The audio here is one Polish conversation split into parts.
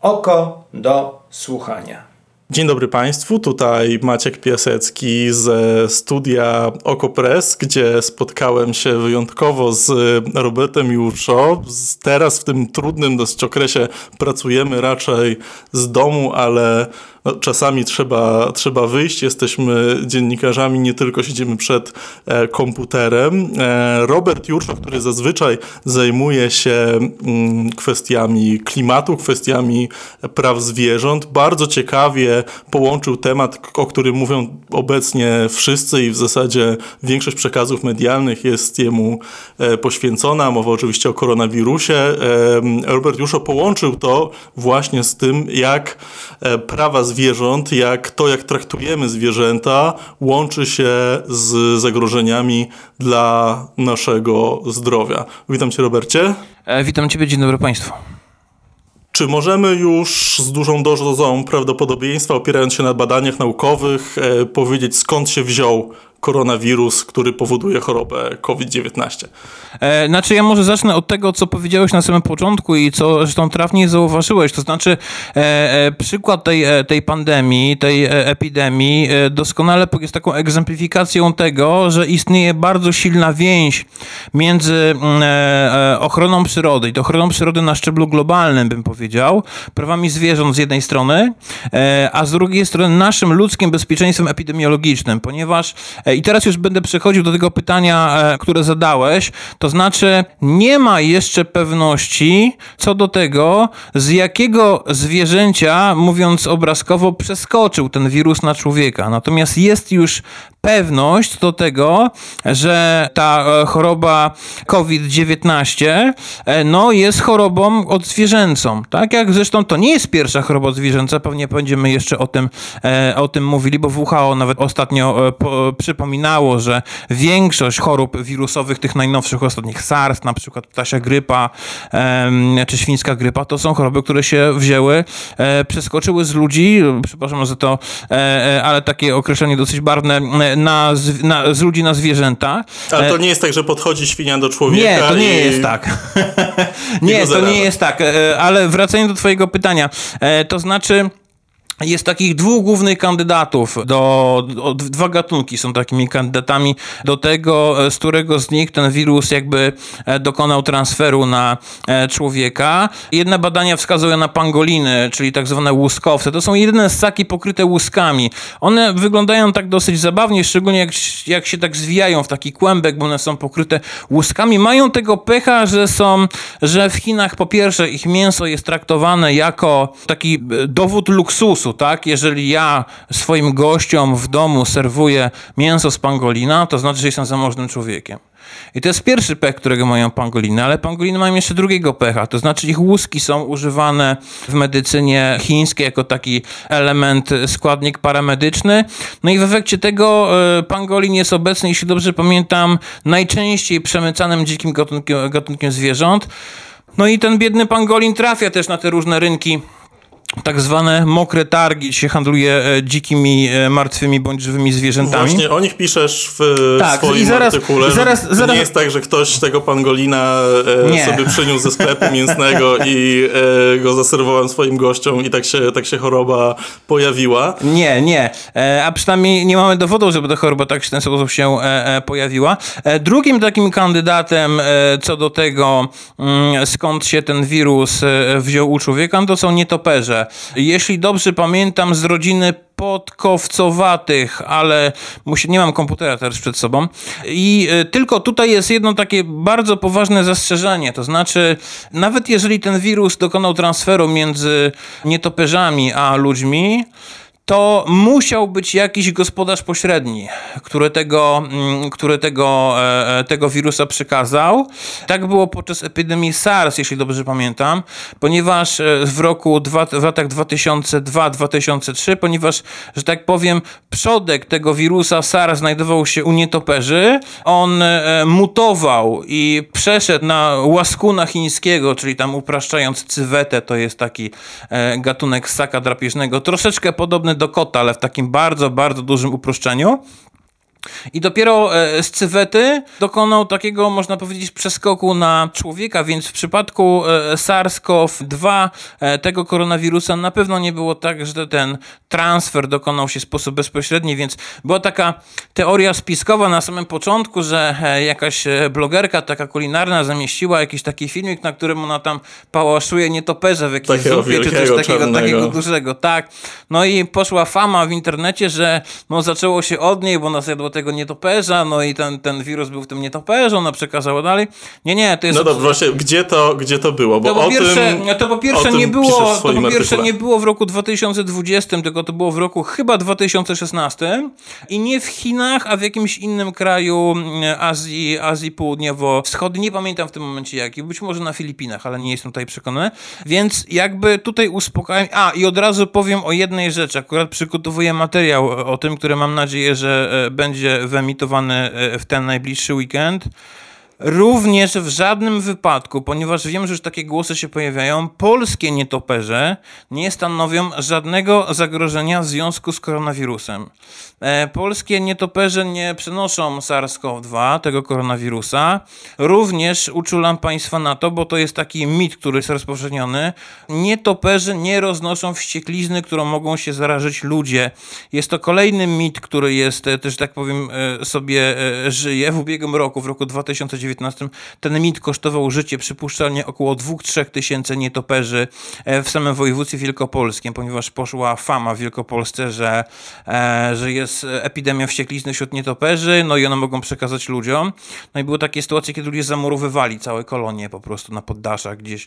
Oko do słuchania. Dzień dobry Państwu, tutaj Maciek Piasecki ze studia Okopres, gdzie spotkałem się wyjątkowo z Robertem Jurszo. Teraz w tym trudnym dosyć okresie pracujemy raczej z domu, ale no, czasami trzeba, trzeba wyjść. Jesteśmy dziennikarzami, nie tylko siedzimy przed e, komputerem. E, Robert Jurszo, który zazwyczaj zajmuje się mm, kwestiami klimatu, kwestiami praw zwierząt, bardzo ciekawie połączył temat, o którym mówią obecnie wszyscy i w zasadzie większość przekazów medialnych jest jemu e, poświęcona. Mowa oczywiście o koronawirusie. E, Robert Juszo połączył to właśnie z tym, jak e, prawa zwierząt, jak to, jak traktujemy zwierzęta, łączy się z zagrożeniami dla naszego zdrowia. Witam Cię, Robercie. Witam Ciebie, dzień dobry Państwu. Czy możemy już z dużą dozą prawdopodobieństwa, opierając się na badaniach naukowych, e, powiedzieć skąd się wziął koronawirus, który powoduje chorobę COVID-19. E, znaczy, ja może zacznę od tego, co powiedziałeś na samym początku i co zresztą trafnie zauważyłeś. To znaczy, e, e, przykład tej, e, tej pandemii, tej e, epidemii e, doskonale jest taką egzemplifikacją tego, że istnieje bardzo silna więź między mm, ochroną przyrody i to ochroną przyrody na szczeblu globalnym, bym powiedział, prawami zwierząt z jednej strony, a z drugiej strony naszym ludzkim bezpieczeństwem epidemiologicznym, ponieważ I teraz już będę przechodził do tego pytania, e, które zadałeś. To znaczy, nie ma jeszcze pewności co do tego, z jakiego zwierzęcia, mówiąc obrazkowo, przeskoczył ten wirus na człowieka. Natomiast jest już pewność do tego, że ta e, choroba COVID-19 no, jest chorobą odzwierzęcą. Tak jak zresztą to nie jest pierwsza choroba odzwierzęca, pewnie będziemy jeszcze o tym, o tym mówili, bo WHO nawet ostatnio przypominało, że większość chorób wirusowych, tych najnowszych, ostatnich SARS, na przykład ptasia grypa czy świńska grypa, to są choroby, które się wzięły, e, przeskoczyły z ludzi, przepraszam za to, e, e, ale takie określenie dosyć barwne, na, na, z ludzi na zwierzęta. Ale to nie jest tak, że podchodzi świnia do człowieka Nie, to nie i... jest tak. nie, to nie jest tak, ale wracając do twojego pytania, to znaczy jest takich dwóch głównych kandydatów, do, do, dwa gatunki są takimi kandydatami do tego, z którego z nich ten wirus jakby e, dokonał transferu na e, człowieka. Jedne badania wskazują na pangoliny, czyli tak zwane łuskowce. To są jedyne ssaki pokryte łuskami. One wyglądają tak dosyć zabawnie, szczególnie jak, jak się tak zwijają w taki kłębek, bo one są pokryte łuskami. Mają tego pecha, że są, że w Chinach po pierwsze ich mięso jest traktowane jako taki e, dowód luksusu, tak? Jeżeli ja swoim gościom w domu serwuję mięso z pangolina, to znaczy, że jestem zamożnym człowiekiem. I to jest pierwszy pech, którego mają pangoliny, ale pangoliny mają jeszcze drugiego pecha, to znaczy ich łuski są używane w medycynie chińskiej jako taki element, składnik paramedyczny. No i w efekcie tego e, pangolin jest obecny, jeśli dobrze pamiętam, najczęściej przemycanym dzikim gatunkiem, gatunkiem zwierząt. No i ten biedny pangolin trafia też na te różne rynki tak zwane mokre targi, się handluje e, dzikimi, e, martwymi bądź żywymi zwierzętami. Właśnie o nich piszesz w tak, swoim i zaraz, artykule. I zaraz, zaraz... Nie jest tak, że ktoś tego pangolina e, nie. sobie przyniósł ze sklepu mięsnego i go zaserwował swoim gościom i tak się, tak się choroba pojawiła. Nie, nie. A przynajmniej nie mamy dowodu, żeby ta choroba tak w ten sposób się pojawiła. Drugim takim kandydatem co do tego, mm, skąd się ten wirus wziął u człowieka, to są nietoperze jeśli dobrze pamiętam, z rodziny podkowcowatych, ale nie mam komputera teraz przed sobą. I e, tylko tutaj jest jedno takie bardzo poważne zastrzeżenie, to znaczy nawet jeżeli ten wirus dokonał transferu między nietoperzami a ludźmi, to musiał być jakiś gospodarz pośredni, który tego, mm, który tego, e, e, tego wirusa przekazał. Tak było podczas epidemii SARS, jeśli dobrze pamiętam, ponieważ e, w roku w latach 2002-2003, ponieważ, że tak powiem, przodek tego wirusa SARS znajdował się u nietoperzy, on mutował i przeszedł na łaskuna chińskiego, czyli tam upraszczając cywetę, to jest taki gatunek ssaka drapieżnego, troszeczkę podobny do kota, ale w takim bardzo, bardzo dużym uproszczeniu. I dopiero e, z cywety dokonał takiego, można powiedzieć, przeskoku na człowieka, więc w przypadku e, SARS-CoV-2 e, tego koronawirusa na pewno nie było tak, że ten transfer dokonał się w sposób bezpośredni, więc była taka teoria spiskowa na samym początku, że jakaś blogerka taka kulinarna zamieściła jakiś taki filmik, na którym ona tam pałaszuje nietoperze w jakiejś takiego zupie, czy coś takiego, takiego dużego, tak. No i poszła fama w internecie, że no zaczęło się od niej, bo ona zjadła tego nietoperza, no i ten, ten wirus był w tym nietoperzu, ona przekazała dalej. Nie, nie, to jest... No dobrze, właśnie, gdzie to, gdzie to było? Bo to, po pierwsze, tym, to po pierwsze nie było, to po pierwsze nie było w roku 2020, tylko to było w roku chyba 2016 i nie w Chinach, a w jakimś innym kraju mm, Azji, Azji Południowo-Wschodniej, nie pamiętam w tym momencie jaki, być może na Filipinach, ale nie jestem tutaj przekonany, więc jakby tutaj uspokajam, a i od razu powiem o jednej rzeczy, akurat przygotowuję materiał o tym, który mam nadzieję, że e, będzie wyemitowany e, w ten najbliższy weekend. Również w żadnym wypadku, ponieważ wiem, że już takie głosy się pojawiają, polskie nietoperze nie stanowią żadnego zagrożenia w związku z koronawirusem. E, polskie nietoperze nie przenoszą SARS-CoV-2, tego koronawirusa. Również uczulam Państwa na to, bo to jest taki mit, który jest rozpowszechniony. Nietoperze nie roznoszą wścieklizny, którą mogą się zarażyć ludzie. Jest to kolejny mit, który jest, e, też tak powiem, e, sobie żyje. W ubiegłym roku, w roku 2019, ten mit kosztował życie przypuszczalnie około 2-3 tysięcy nietoperzy w samym województwie wielkopolskim, ponieważ poszła fama w Wielkopolsce, że, że jest epidemia wścieklizny wśród nietoperzy, no i one mogą przekazać ludziom. No i były takie sytuacje, kiedy ludzie zamurowywali całe kolonie po prostu na poddaszach gdzieś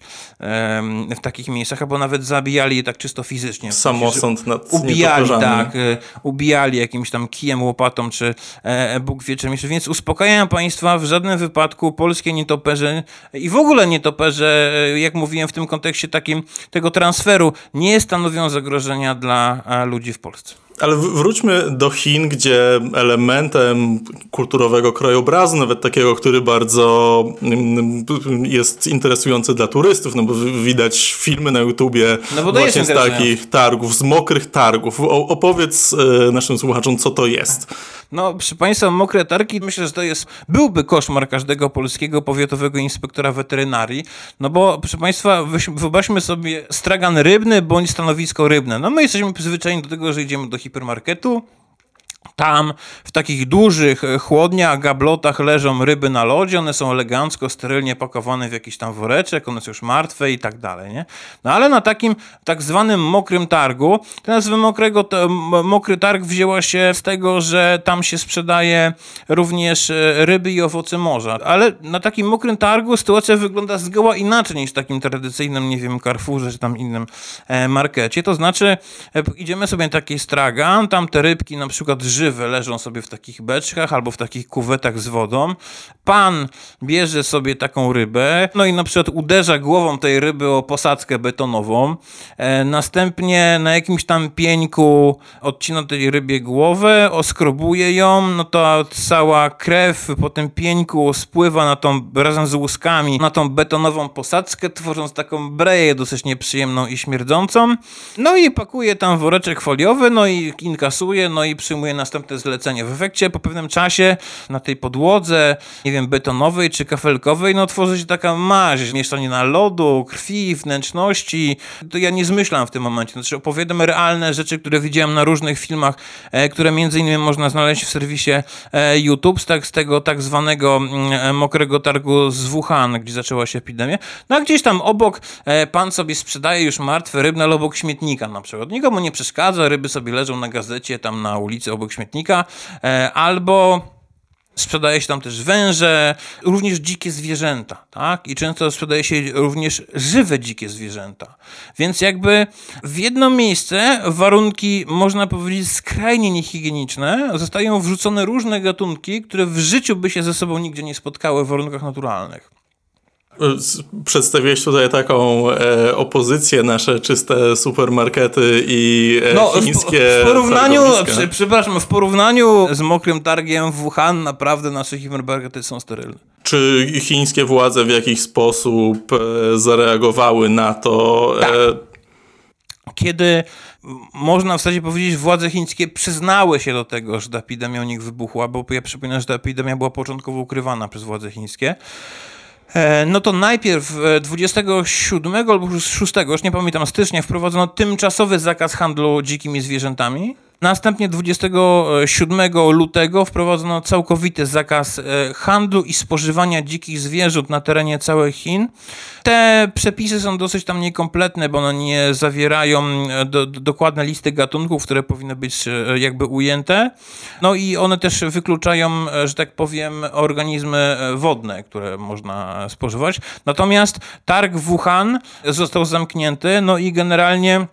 w takich miejscach, albo nawet zabijali je tak czysto fizycznie. Samosąd nad Ubijali, tak, e, ubijali jakimś tam kijem, łopatą, czy e, Bóg wie czym jeszcze. Więc uspokajam Państwa, w żadnym wypadku polskie nietoperze i w ogóle nietoperze, e, jak mówiłem w tym kontekście takim tego transferu, nie stanowią zagrożenia dla ludzi w Polsce. Ale wróćmy do Chin, gdzie elementem kulturowego krajobrazu, nawet takiego, który bardzo mm, jest interesujący dla turystów, no bo widać filmy na YouTubie no właśnie z takich targów, z mokrych targów. opowiedz e, naszym słuchaczom, co to jest. No, proszę Państwa, mokre targi, myślę, że to jest, byłby koszmar każdego polskiego powiatowego inspektora weterynarii, no bo, proszę Państwa, wyobraźmy sobie stragan rybny bądź stanowisko rybne. No my jesteśmy przyzwyczajeni do tego, że idziemy do hipermarketu, tam w takich dużych e, chłodniach, gablotach leżą ryby na lodzie, one są elegancko, sterylnie pakowane w jakiś tam woreczek, one są już martwe i tak dalej, nie? No ale na takim tak zwanym mokrym targu, ta nazwa mokrego, mokry targ wzięła się z tego, że tam się sprzedaje również e, ryby i owoce morza, ale na takim mokrym targu sytuacja wygląda zgoła inaczej niż w takim tradycyjnym, nie wiem, Carrefourze czy tam innym e, markecie, to znaczy idziemy sobie na taki stragan, tam te rybki na przykład żywe leżą sobie w takich beczkach albo w takich kuwetach z wodą. Pan bierze sobie taką rybę, no i na przykład uderza głową tej ryby o posadzkę betonową. E, następnie na jakimś tam pieńku odcina tej rybie głowę, oskrobuje ją, no to cała krew po tym pieńku spływa na tą, razem z łuskami, na tą betonową posadzkę, tworząc taką breję dosyć nieprzyjemną i śmierdzącą. No i pakuje tam woreczek foliowy, no i inkasuje, no i przyjmuje następne zlecenie. W efekcie po pewnym czasie na tej podłodze, nie wiem, betonowej czy kafelkowej, no tworzy się taka maź, mieszanina lodu, krwi, wnętrzności. To ja nie zmyślam w tym momencie. Znaczy opowiadam realne rzeczy, które widziałem na różnych filmach, e, które między innymi można znaleźć w serwisie e, YouTube z, tak, z tego tak zwanego mm, e, mokrego targu z Wuhan, gdzie zaczęła się epidemia. No a gdzieś tam obok pan sobie sprzedaje już martwe rybne, ale obok śmietnika na przykład. Nikomu nie przeszkadza, ryby sobie leżą na gazecie, tam na ulicy obok śmietnika, e, albo Sprzedaje się tam też węże, również dzikie zwierzęta, tak? I często sprzedaje się również żywe dzikie zwierzęta. Więc jakby w jedno miejsce warunki, można powiedzieć, skrajnie niehigieniczne, zostają wrzucone różne gatunki, które w życiu by się ze sobą nigdzie nie spotkały w warunkach naturalnych. Przedstawiłeś tutaj taką e, opozycję, nasze czyste supermarkety i e, no, chińskie w, w porównaniu, przy, Przepraszam, w porównaniu z mokrym targiem w Wuhan naprawdę nasze hipermarkety są sterylne. Czy chińskie władze w jakiś sposób e, zareagowały na to? Tak. E, kiedy można w zasadzie powiedzieć, władze chińskie przyznały się do tego, że ta epidemia u nich wybuchła, bo ja przypominam, że ta epidemia była początkowo ukrywana przez władze chińskie. E, no to najpierw 27 albo 6, już nie pamiętam, stycznia wprowadzono tymczasowy zakaz handlu dzikimi zwierzętami. Następnie 27 lutego wprowadzono całkowity zakaz e, handlu i spożywania dzikich zwierząt na terenie całych Chin. Te przepisy są dosyć tam niekompletne, bo one nie zawierają e, do, do, dokładne listy gatunków, które powinny być e, jakby ujęte. No i one też wykluczają, że tak powiem, organizmy wodne, które można spożywać. Natomiast targ Wuhan został zamknięty, no i generalnie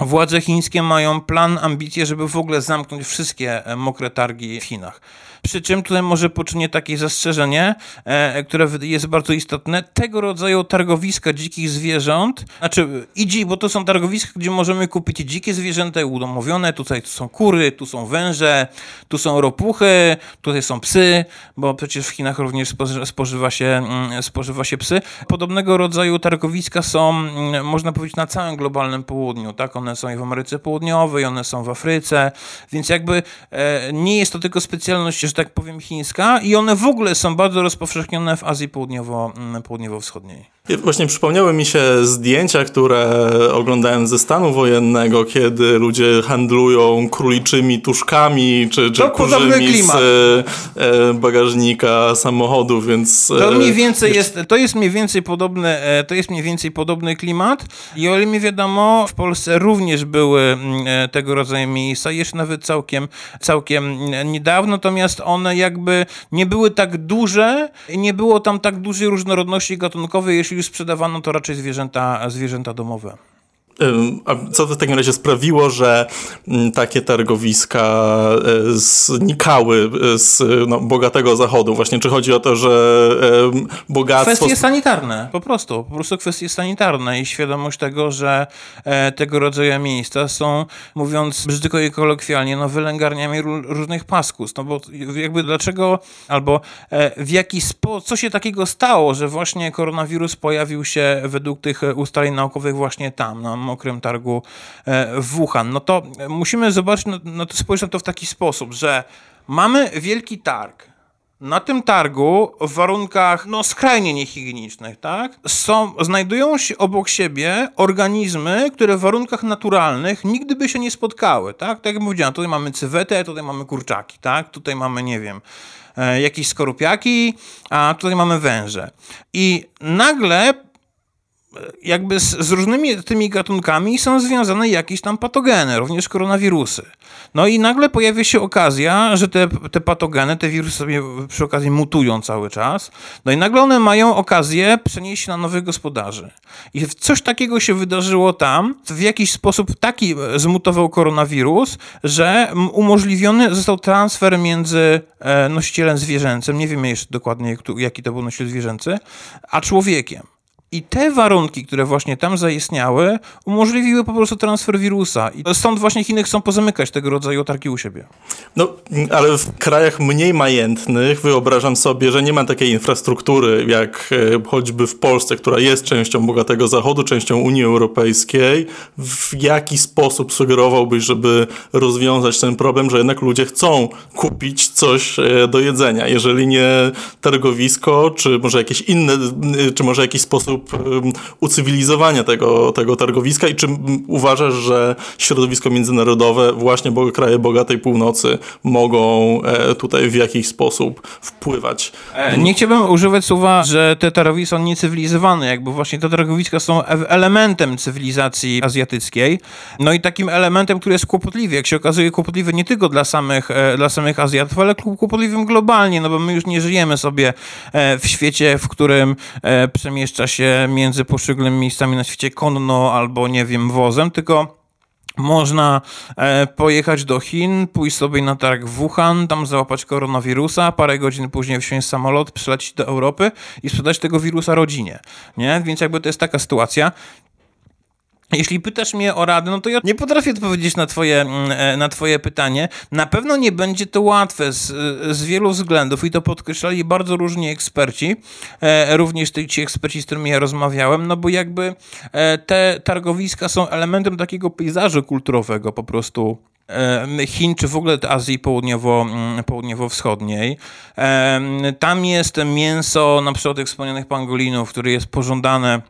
Władze chińskie mają plan, ambicje, żeby w ogóle zamknąć wszystkie e, mokre targi w Chinach. Przy czym tutaj może poczynię takie zastrzeżenie, e, które jest bardzo istotne. Tego rodzaju targowiska dzikich zwierząt, znaczy i bo to są targowiska, gdzie możemy kupić dzikie zwierzęta udomowione. Tutaj tu są kury, tu są węże, tu są ropuchy, tutaj są psy, bo przecież w Chinach również spożywa się, mm, spożywa się psy. Podobnego rodzaju targowiska są, mm, można powiedzieć, na całym globalnym południu. Tak? One są i w Ameryce Południowej, one są w Afryce, więc jakby e, nie jest to tylko specjalność, że tak powiem, chińska i one w ogóle są bardzo rozpowszechnione w Azji Południowo, mm, Południowo-Wschodniej. Właśnie przypomniały mi się zdjęcia, które oglądałem ze stanu wojennego, kiedy ludzie handlują króliczymi tuszkami czy, czy kurzymi z e, bagażnika samochodu, więc... To mniej więcej jest, to jest mniej więcej podobny, e, to jest mniej więcej podobny klimat. I o ile mi wiadomo, w Polsce również były mm, e, tego rodzaju miejsca, jeszcze nawet całkiem, całkiem niedawno, natomiast one jakby nie były tak duże, nie było tam tak dużej różnorodności gatunkowej, jeśli już sprzedawano, to raczej zwierzęta, zwierzęta domowe. A co w takim razie sprawiło, że mm, takie targowiska e, znikały z no, bogatego zachodu? Właśnie czy chodzi o to, że bogactwo... Kwestie sanitarne, po prostu. Po prostu kwestie sanitarne i świadomość tego, że e, tego rodzaju miejsca są, mówiąc brzydko i kolokwialnie, no wylęgarniami różnych paskus. No bo jakby dlaczego, albo e, w jaki sposób, co się takiego stało, że właśnie koronawirus pojawił się według tych ustaleń naukowych właśnie tam, no, mokrym targu e, w Wuhan. No to musimy zobaczyć, no, no to spojrzeć na to w taki sposób, że mamy wielki targ, na tym targu w warunkach no, skrajnie niehigienicznych, tak, są, znajdują się obok siebie organizmy, które w warunkach naturalnych nigdy by się nie spotkały. Tak, tak jak mówiłem, tutaj mamy cywetę, tutaj mamy kurczaki, tak, tutaj mamy, nie wiem, e, jakieś skorupiaki, a tutaj mamy węże. I nagle jakby z, z, różnymi tymi gatunkami są związane jakieś tam patogeny, również koronawirusy. No i nagle pojawia się okazja, że te, te patogeny, te wirusy sobie przy okazji mutują cały czas. No i nagle one mają okazję przenieść się na nowych gospodarzy. I coś takiego się wydarzyło tam, w jakiś sposób taki zmutował koronawirus, że umożliwiony został transfer między e, nosicielem zwierzęcym, nie wiemy jeszcze dokładnie jaki to był nosiciel zwierzęcy, a człowiekiem. I te warunki, które właśnie tam zaistniały, umożliwiły po prostu transfer wirusa. I stąd właśnie Chiny chcą pozamykać tego rodzaju targi u siebie. No, ale w krajach mniej majętnych wyobrażam sobie, że nie ma takiej infrastruktury jak e, choćby w Polsce, która jest częścią bogatego Zachodu, częścią Unii Europejskiej. W jaki sposób sugerowałbyś, żeby rozwiązać ten problem, że jednak ludzie chcą kupić coś e, do jedzenia? Jeżeli nie targowisko, czy może jakieś inne, czy może jakiś sposób ucywilizowania tego, tego targowiska i czy uważasz, że środowisko międzynarodowe, właśnie kraje bogatej północy mogą e, tutaj w jakiś sposób wpływać? E, nie chciałbym używać słowa, że te targowiska są niecywilizowane, jakby właśnie te targowiska są e, elementem cywilizacji azjatyckiej, no i takim elementem, który jest kłopotliwy, jak się okazuje kłopotliwy nie tylko dla samych, dla samych Azjatów, ale kłopotliwym globalnie, no bo my już nie żyjemy sobie w świecie, w którym przemieszcza się między poszczególnymi miejscami na świecie konno albo, nie wiem, wozem, tylko można e, pojechać do Chin, pójść sobie na targ w Wuhan, tam załapać koronawirusa, parę godzin później wsiąść samolot, przylecieć do Europy i sprzedać tego wirusa rodzinie. Nie? Więc jakby to jest taka sytuacja. Jeśli pytasz mnie o radę, no to ja nie potrafię odpowiedzieć na twoje, mm, e, na twoje pytanie. Na pewno nie będzie to łatwe z, z wielu względów i to podkreślali bardzo różni eksperci, e, również ci eksperci, z którymi ja rozmawiałem, no bo jakby e, te targowiska są elementem takiego pejzażu kulturowego po prostu Chin, czy w ogóle Azji Południowo, mm, Południowo-Wschodniej. Tam jest mięso na przykład wspomnianych pangolinów, które jest pożądane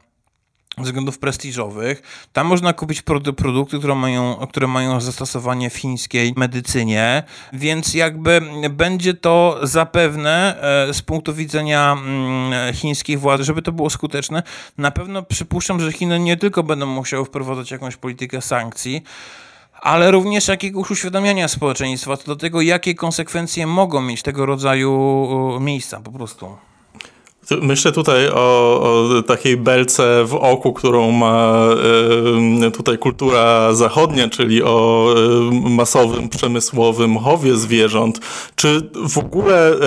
względów prestiżowych. Tam można kupić produkty, które mają, które mają zastosowanie w chińskiej medycynie, więc jakby będzie to zapewne e, z punktu widzenia mm, chińskich władz, żeby to było skuteczne, na pewno przypuszczam, że Chiny nie tylko będą musiały wprowadzać jakąś politykę sankcji, ale również jakiegoś uświadamiania społeczeństwa co do tego, jakie konsekwencje mogą mieć tego rodzaju miejsca po prostu. Myślę tutaj o, o, takiej belce w oku, którą ma y, tutaj kultura zachodnia, czyli o y, masowym, przemysłowym chowie zwierząt. Czy w ogóle y,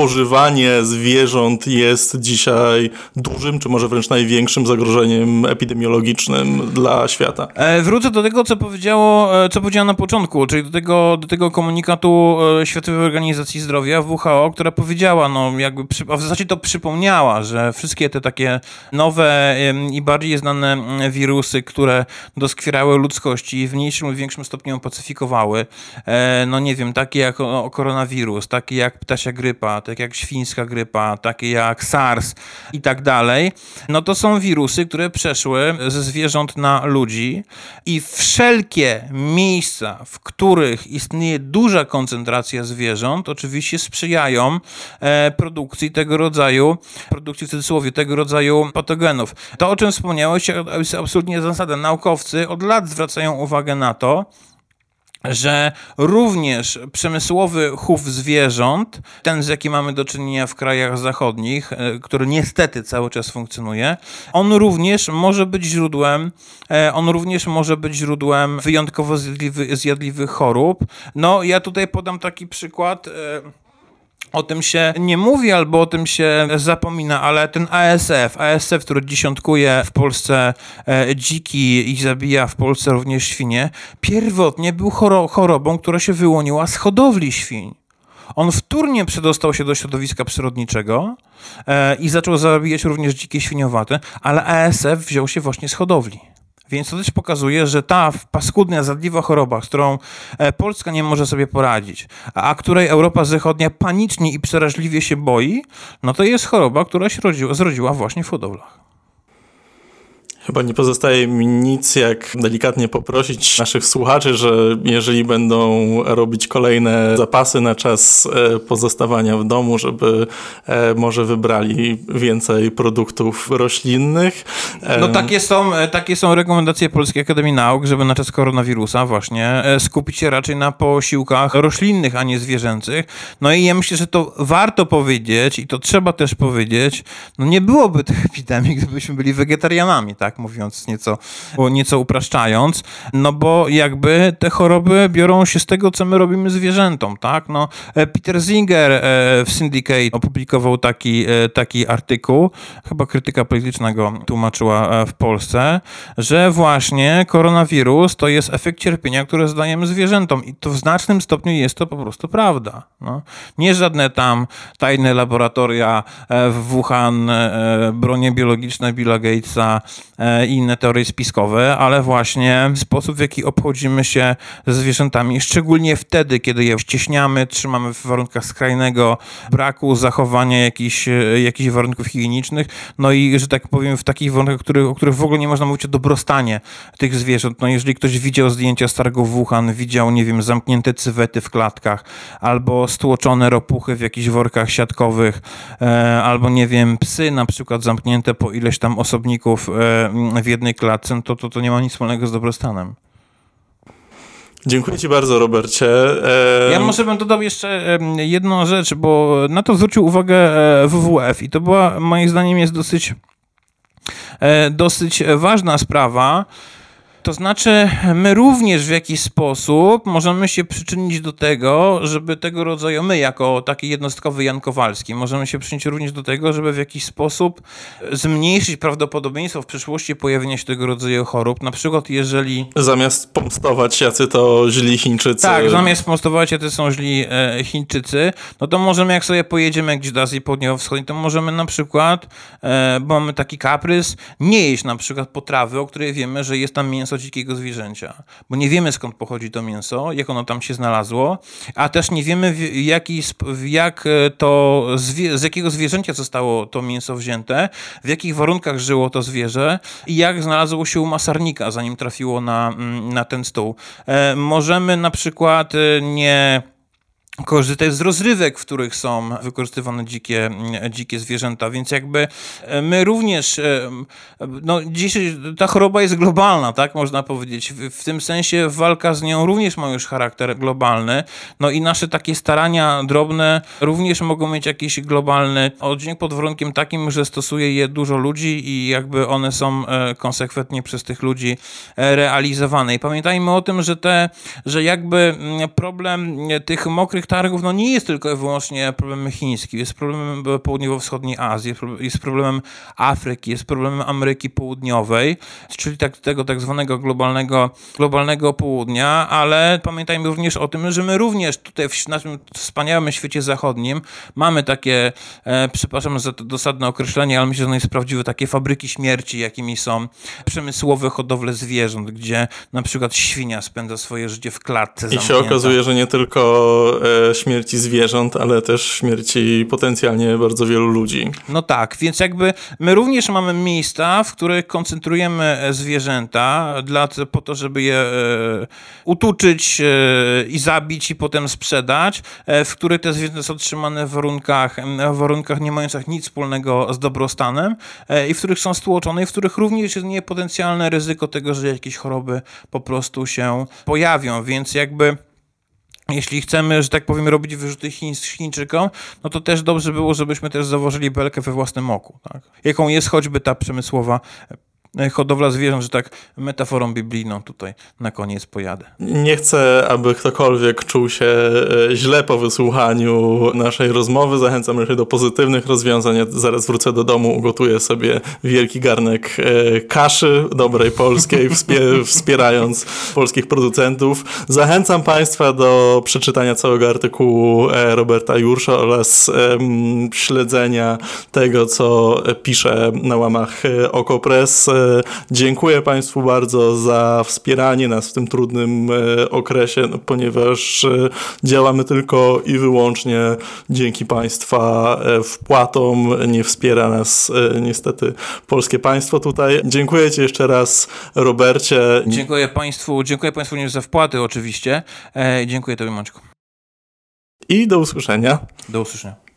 spożywanie zwierząt jest dzisiaj dużym, czy może wręcz największym zagrożeniem epidemiologicznym dla świata. E, wrócę do tego, co powiedziało, e, co powiedziała na początku, czyli do tego, do tego komunikatu e, Światowej Organizacji Zdrowia, WHO, która powiedziała, no jakby, a w zasadzie to przypomniała, że wszystkie te takie nowe i bardziej znane wirusy, które doskwierały ludzkości i w mniejszym lub większym stopniu ją pacyfikowały, no nie wiem, takie jak koronawirus, takie jak ptasia grypa, tak jak świńska grypa, takie jak SARS i tak dalej, no to są wirusy, które przeszły ze zwierząt na ludzi i wszelkie miejsca, w których istnieje duża koncentracja zwierząt, oczywiście sprzyjają e, produkcji tego rodzaju, produkcji w cudzysłowie, tego rodzaju patogenów. To, o czym wspomniałeś, jest absolutnie zasada. Naukowcy od lat zwracają uwagę na to, że również przemysłowy chów zwierząt, ten z jakim mamy do czynienia w krajach zachodnich, e, który niestety cały czas funkcjonuje, on również może być źródłem, e, on również może być źródłem wyjątkowo zjadliwych, zjadliwych chorób. No, ja tutaj podam taki przykład. O tym się nie mówi albo o tym się zapomina, ale ten ASF, ASF, który dziesiątkuje w Polsce e, dziki i zabija w Polsce również świnie, pierwotnie był chorobą, która się wyłoniła z hodowli świń. On wtórnie przedostał się do środowiska przyrodniczego e, i zaczął zabijać również dzikie świniowate, ale ASF wziął się właśnie z hodowli. Więc to też pokazuje, że ta paskudna, zadliwa choroba, z którą e, Polska nie może sobie poradzić, a której Europa Zachodnia panicznie i przeraźliwie się boi, no to jest choroba, która się rodziła, zrodziła właśnie w hodowlach. Chyba nie pozostaje mi nic, jak delikatnie poprosić naszych słuchaczy, że jeżeli będą robić kolejne zapasy na czas e, pozostawania w domu, żeby e, może wybrali więcej produktów roślinnych. No takie są, e, takie są rekomendacje Polskiej Akademii Nauk, żeby na czas koronawirusa właśnie skupić się raczej na posiłkach roślinnych, a nie zwierzęcych. No i ja myślę, że to warto powiedzieć i to trzeba też powiedzieć, no nie byłoby tych epidemii, gdybyśmy byli wegetarianami, tak? Mówiąc nieco, nieco upraszczając, no bo jakby te choroby biorą się z tego, co my robimy zwierzętom, tak? No, e, Peter Singer e, w Syndicate opublikował taki, e, taki artykuł, chyba krytyka politycznego tłumaczyła w Polsce, że właśnie koronawirus to jest efekt cierpienia, które zdajemy zwierzętom i to w znacznym stopniu jest to po prostu prawda. No. Nie żadne tam tajne laboratoria w Wuhan, bronie biologiczne Billa Gatesa i inne teorie spiskowe, ale właśnie sposób, w jaki obchodzimy się ze zwierzętami, szczególnie wtedy, kiedy je ścieśniamy, trzymamy w warunkach skrajnego braku zachowania jakichś, jakichś warunków higienicznych, no i, że tak powiem, w takich warunkach, których, o których w ogóle nie można mówić o dobrostanie tych zwierząt. No jeżeli ktoś widział zdjęcia starego Wuhan, widział, nie wiem, zamknięte cywety w klatkach, albo stłoczone ropuchy w jakichś workach siatkowych, e, albo, nie wiem, psy na przykład zamknięte po ileś tam osobników e, w jednej klatce, no to, to, to nie ma nic wspólnego z dobrostanem. Dziękuję Ci bardzo, Robercie. E... Ja może bym dodał jeszcze jedną rzecz, bo na to zwrócił uwagę e, WWF i to była, moim zdaniem, jest dosyć, e, dosyć ważna sprawa. To znaczy, my również w jakiś sposób możemy się przyczynić do tego, żeby tego rodzaju, my jako taki jednostkowy Jan Kowalski, możemy się przyczynić również do tego, żeby w jakiś sposób zmniejszyć prawdopodobieństwo w przyszłości pojawienia się tego rodzaju chorób. Na przykład, jeżeli. Zamiast pomstować, jacy to źli Chińczycy. Tak, zamiast pomstować, jacy są źli e, Chińczycy, no to możemy, jak sobie pojedziemy gdzieś do Azji Południowo-Wschodniej, to możemy na przykład, e, bo mamy taki kaprys, nie jeść na przykład potrawy, o której wiemy, że jest tam mięso dzikiego zwierzęcia. Bo nie wiemy skąd pochodzi to mięso, jak ono tam się znalazło, a też nie wiemy w jaki, jak e, to, z jakiego zwierzęcia zostało to mięso wzięte, w jakich warunkach żyło to zwierzę i jak znalazło się u masarnika, zanim trafiło na, mm, na ten stół. E, możemy na przykład e, nie korzystać z rozrywek, w których są wykorzystywane dzikie, dzikie zwierzęta, więc jakby e, my również, e, no dzisiaj ta choroba jest globalna, tak można powiedzieć, w, tym sensie walka z nią również ma już charakter globalny, no i nasze takie starania drobne również mogą mieć jakiś globalny oddźwięk pod warunkiem takim, że stosuje je dużo ludzi i jakby one są e, konsekwentnie przez tych ludzi realizowane. I pamiętajmy o tym, że te, że jakby mm, problem tych mokrych targów no nie jest tylko i wyłącznie problemem chińskim, jest problemem południowo-wschodniej Azji, jest problemem Afryki, jest problemem Ameryki Południowej, czyli tak, tego tak zwanego globalnego, globalnego południa, ale pamiętajmy również o tym, że my również tutaj w naszym wspaniałym świecie zachodnim mamy takie, e, przepraszam za to dosadne określenie, ale myślę, że ono jest prawdziwe, takie fabryki śmierci, jakimi są przemysłowe hodowle zwierząt, gdzie na przykład świnia spędza swoje życie w klatce I się okazuje, że nie tylko e, śmierci zwierząt, ale też śmierci potencjalnie bardzo wielu ludzi. No tak, więc jakby my również mamy miejsca, w których koncentrujemy e, zwierzęta dla, po to, żeby je e, utuczyć e, i zabić i potem sprzedać, w których te zwierzęta są trzymane w warunkach, w warunkach nie mających nic wspólnego z dobrostanem i w których są stłoczone i w których również jest niepotencjalne ryzyko tego, że jakieś choroby po prostu się pojawią, więc jakby jeśli chcemy, że tak powiem, robić wyrzuty Chiń, Chińczykom, no to też dobrze było, żebyśmy też założyli belkę we własnym oku. Tak? Jaką jest choćby ta przemysłowa hodowla zwierząt, że tak metaforą biblijną tutaj na koniec pojadę. Nie chcę, aby ktokolwiek czuł się e, źle po wysłuchaniu naszej rozmowy. Zachęcam raczej do pozytywnych rozwiązań. Ja zaraz wrócę do domu, ugotuję sobie wielki garnek e, kaszy dobrej polskiej, wspierając polskich producentów. Zachęcam Państwa do przeczytania całego artykułu Roberta Jursza oraz śledzenia tego, co pisze na łamach Okopres Dziękuję Państwu bardzo za wspieranie nas w tym trudnym e, okresie, no, ponieważ e, działamy tylko i wyłącznie dzięki Państwa e, wpłatom. Nie wspiera nas niestety polskie państwo tutaj. Dziękuję Ci jeszcze raz, Robercie. Dziękuję Państwu, dziękuję Państwu również za wpłaty oczywiście. Dziękuję Tobie, Maczku. I do usłyszenia. Do usłyszenia.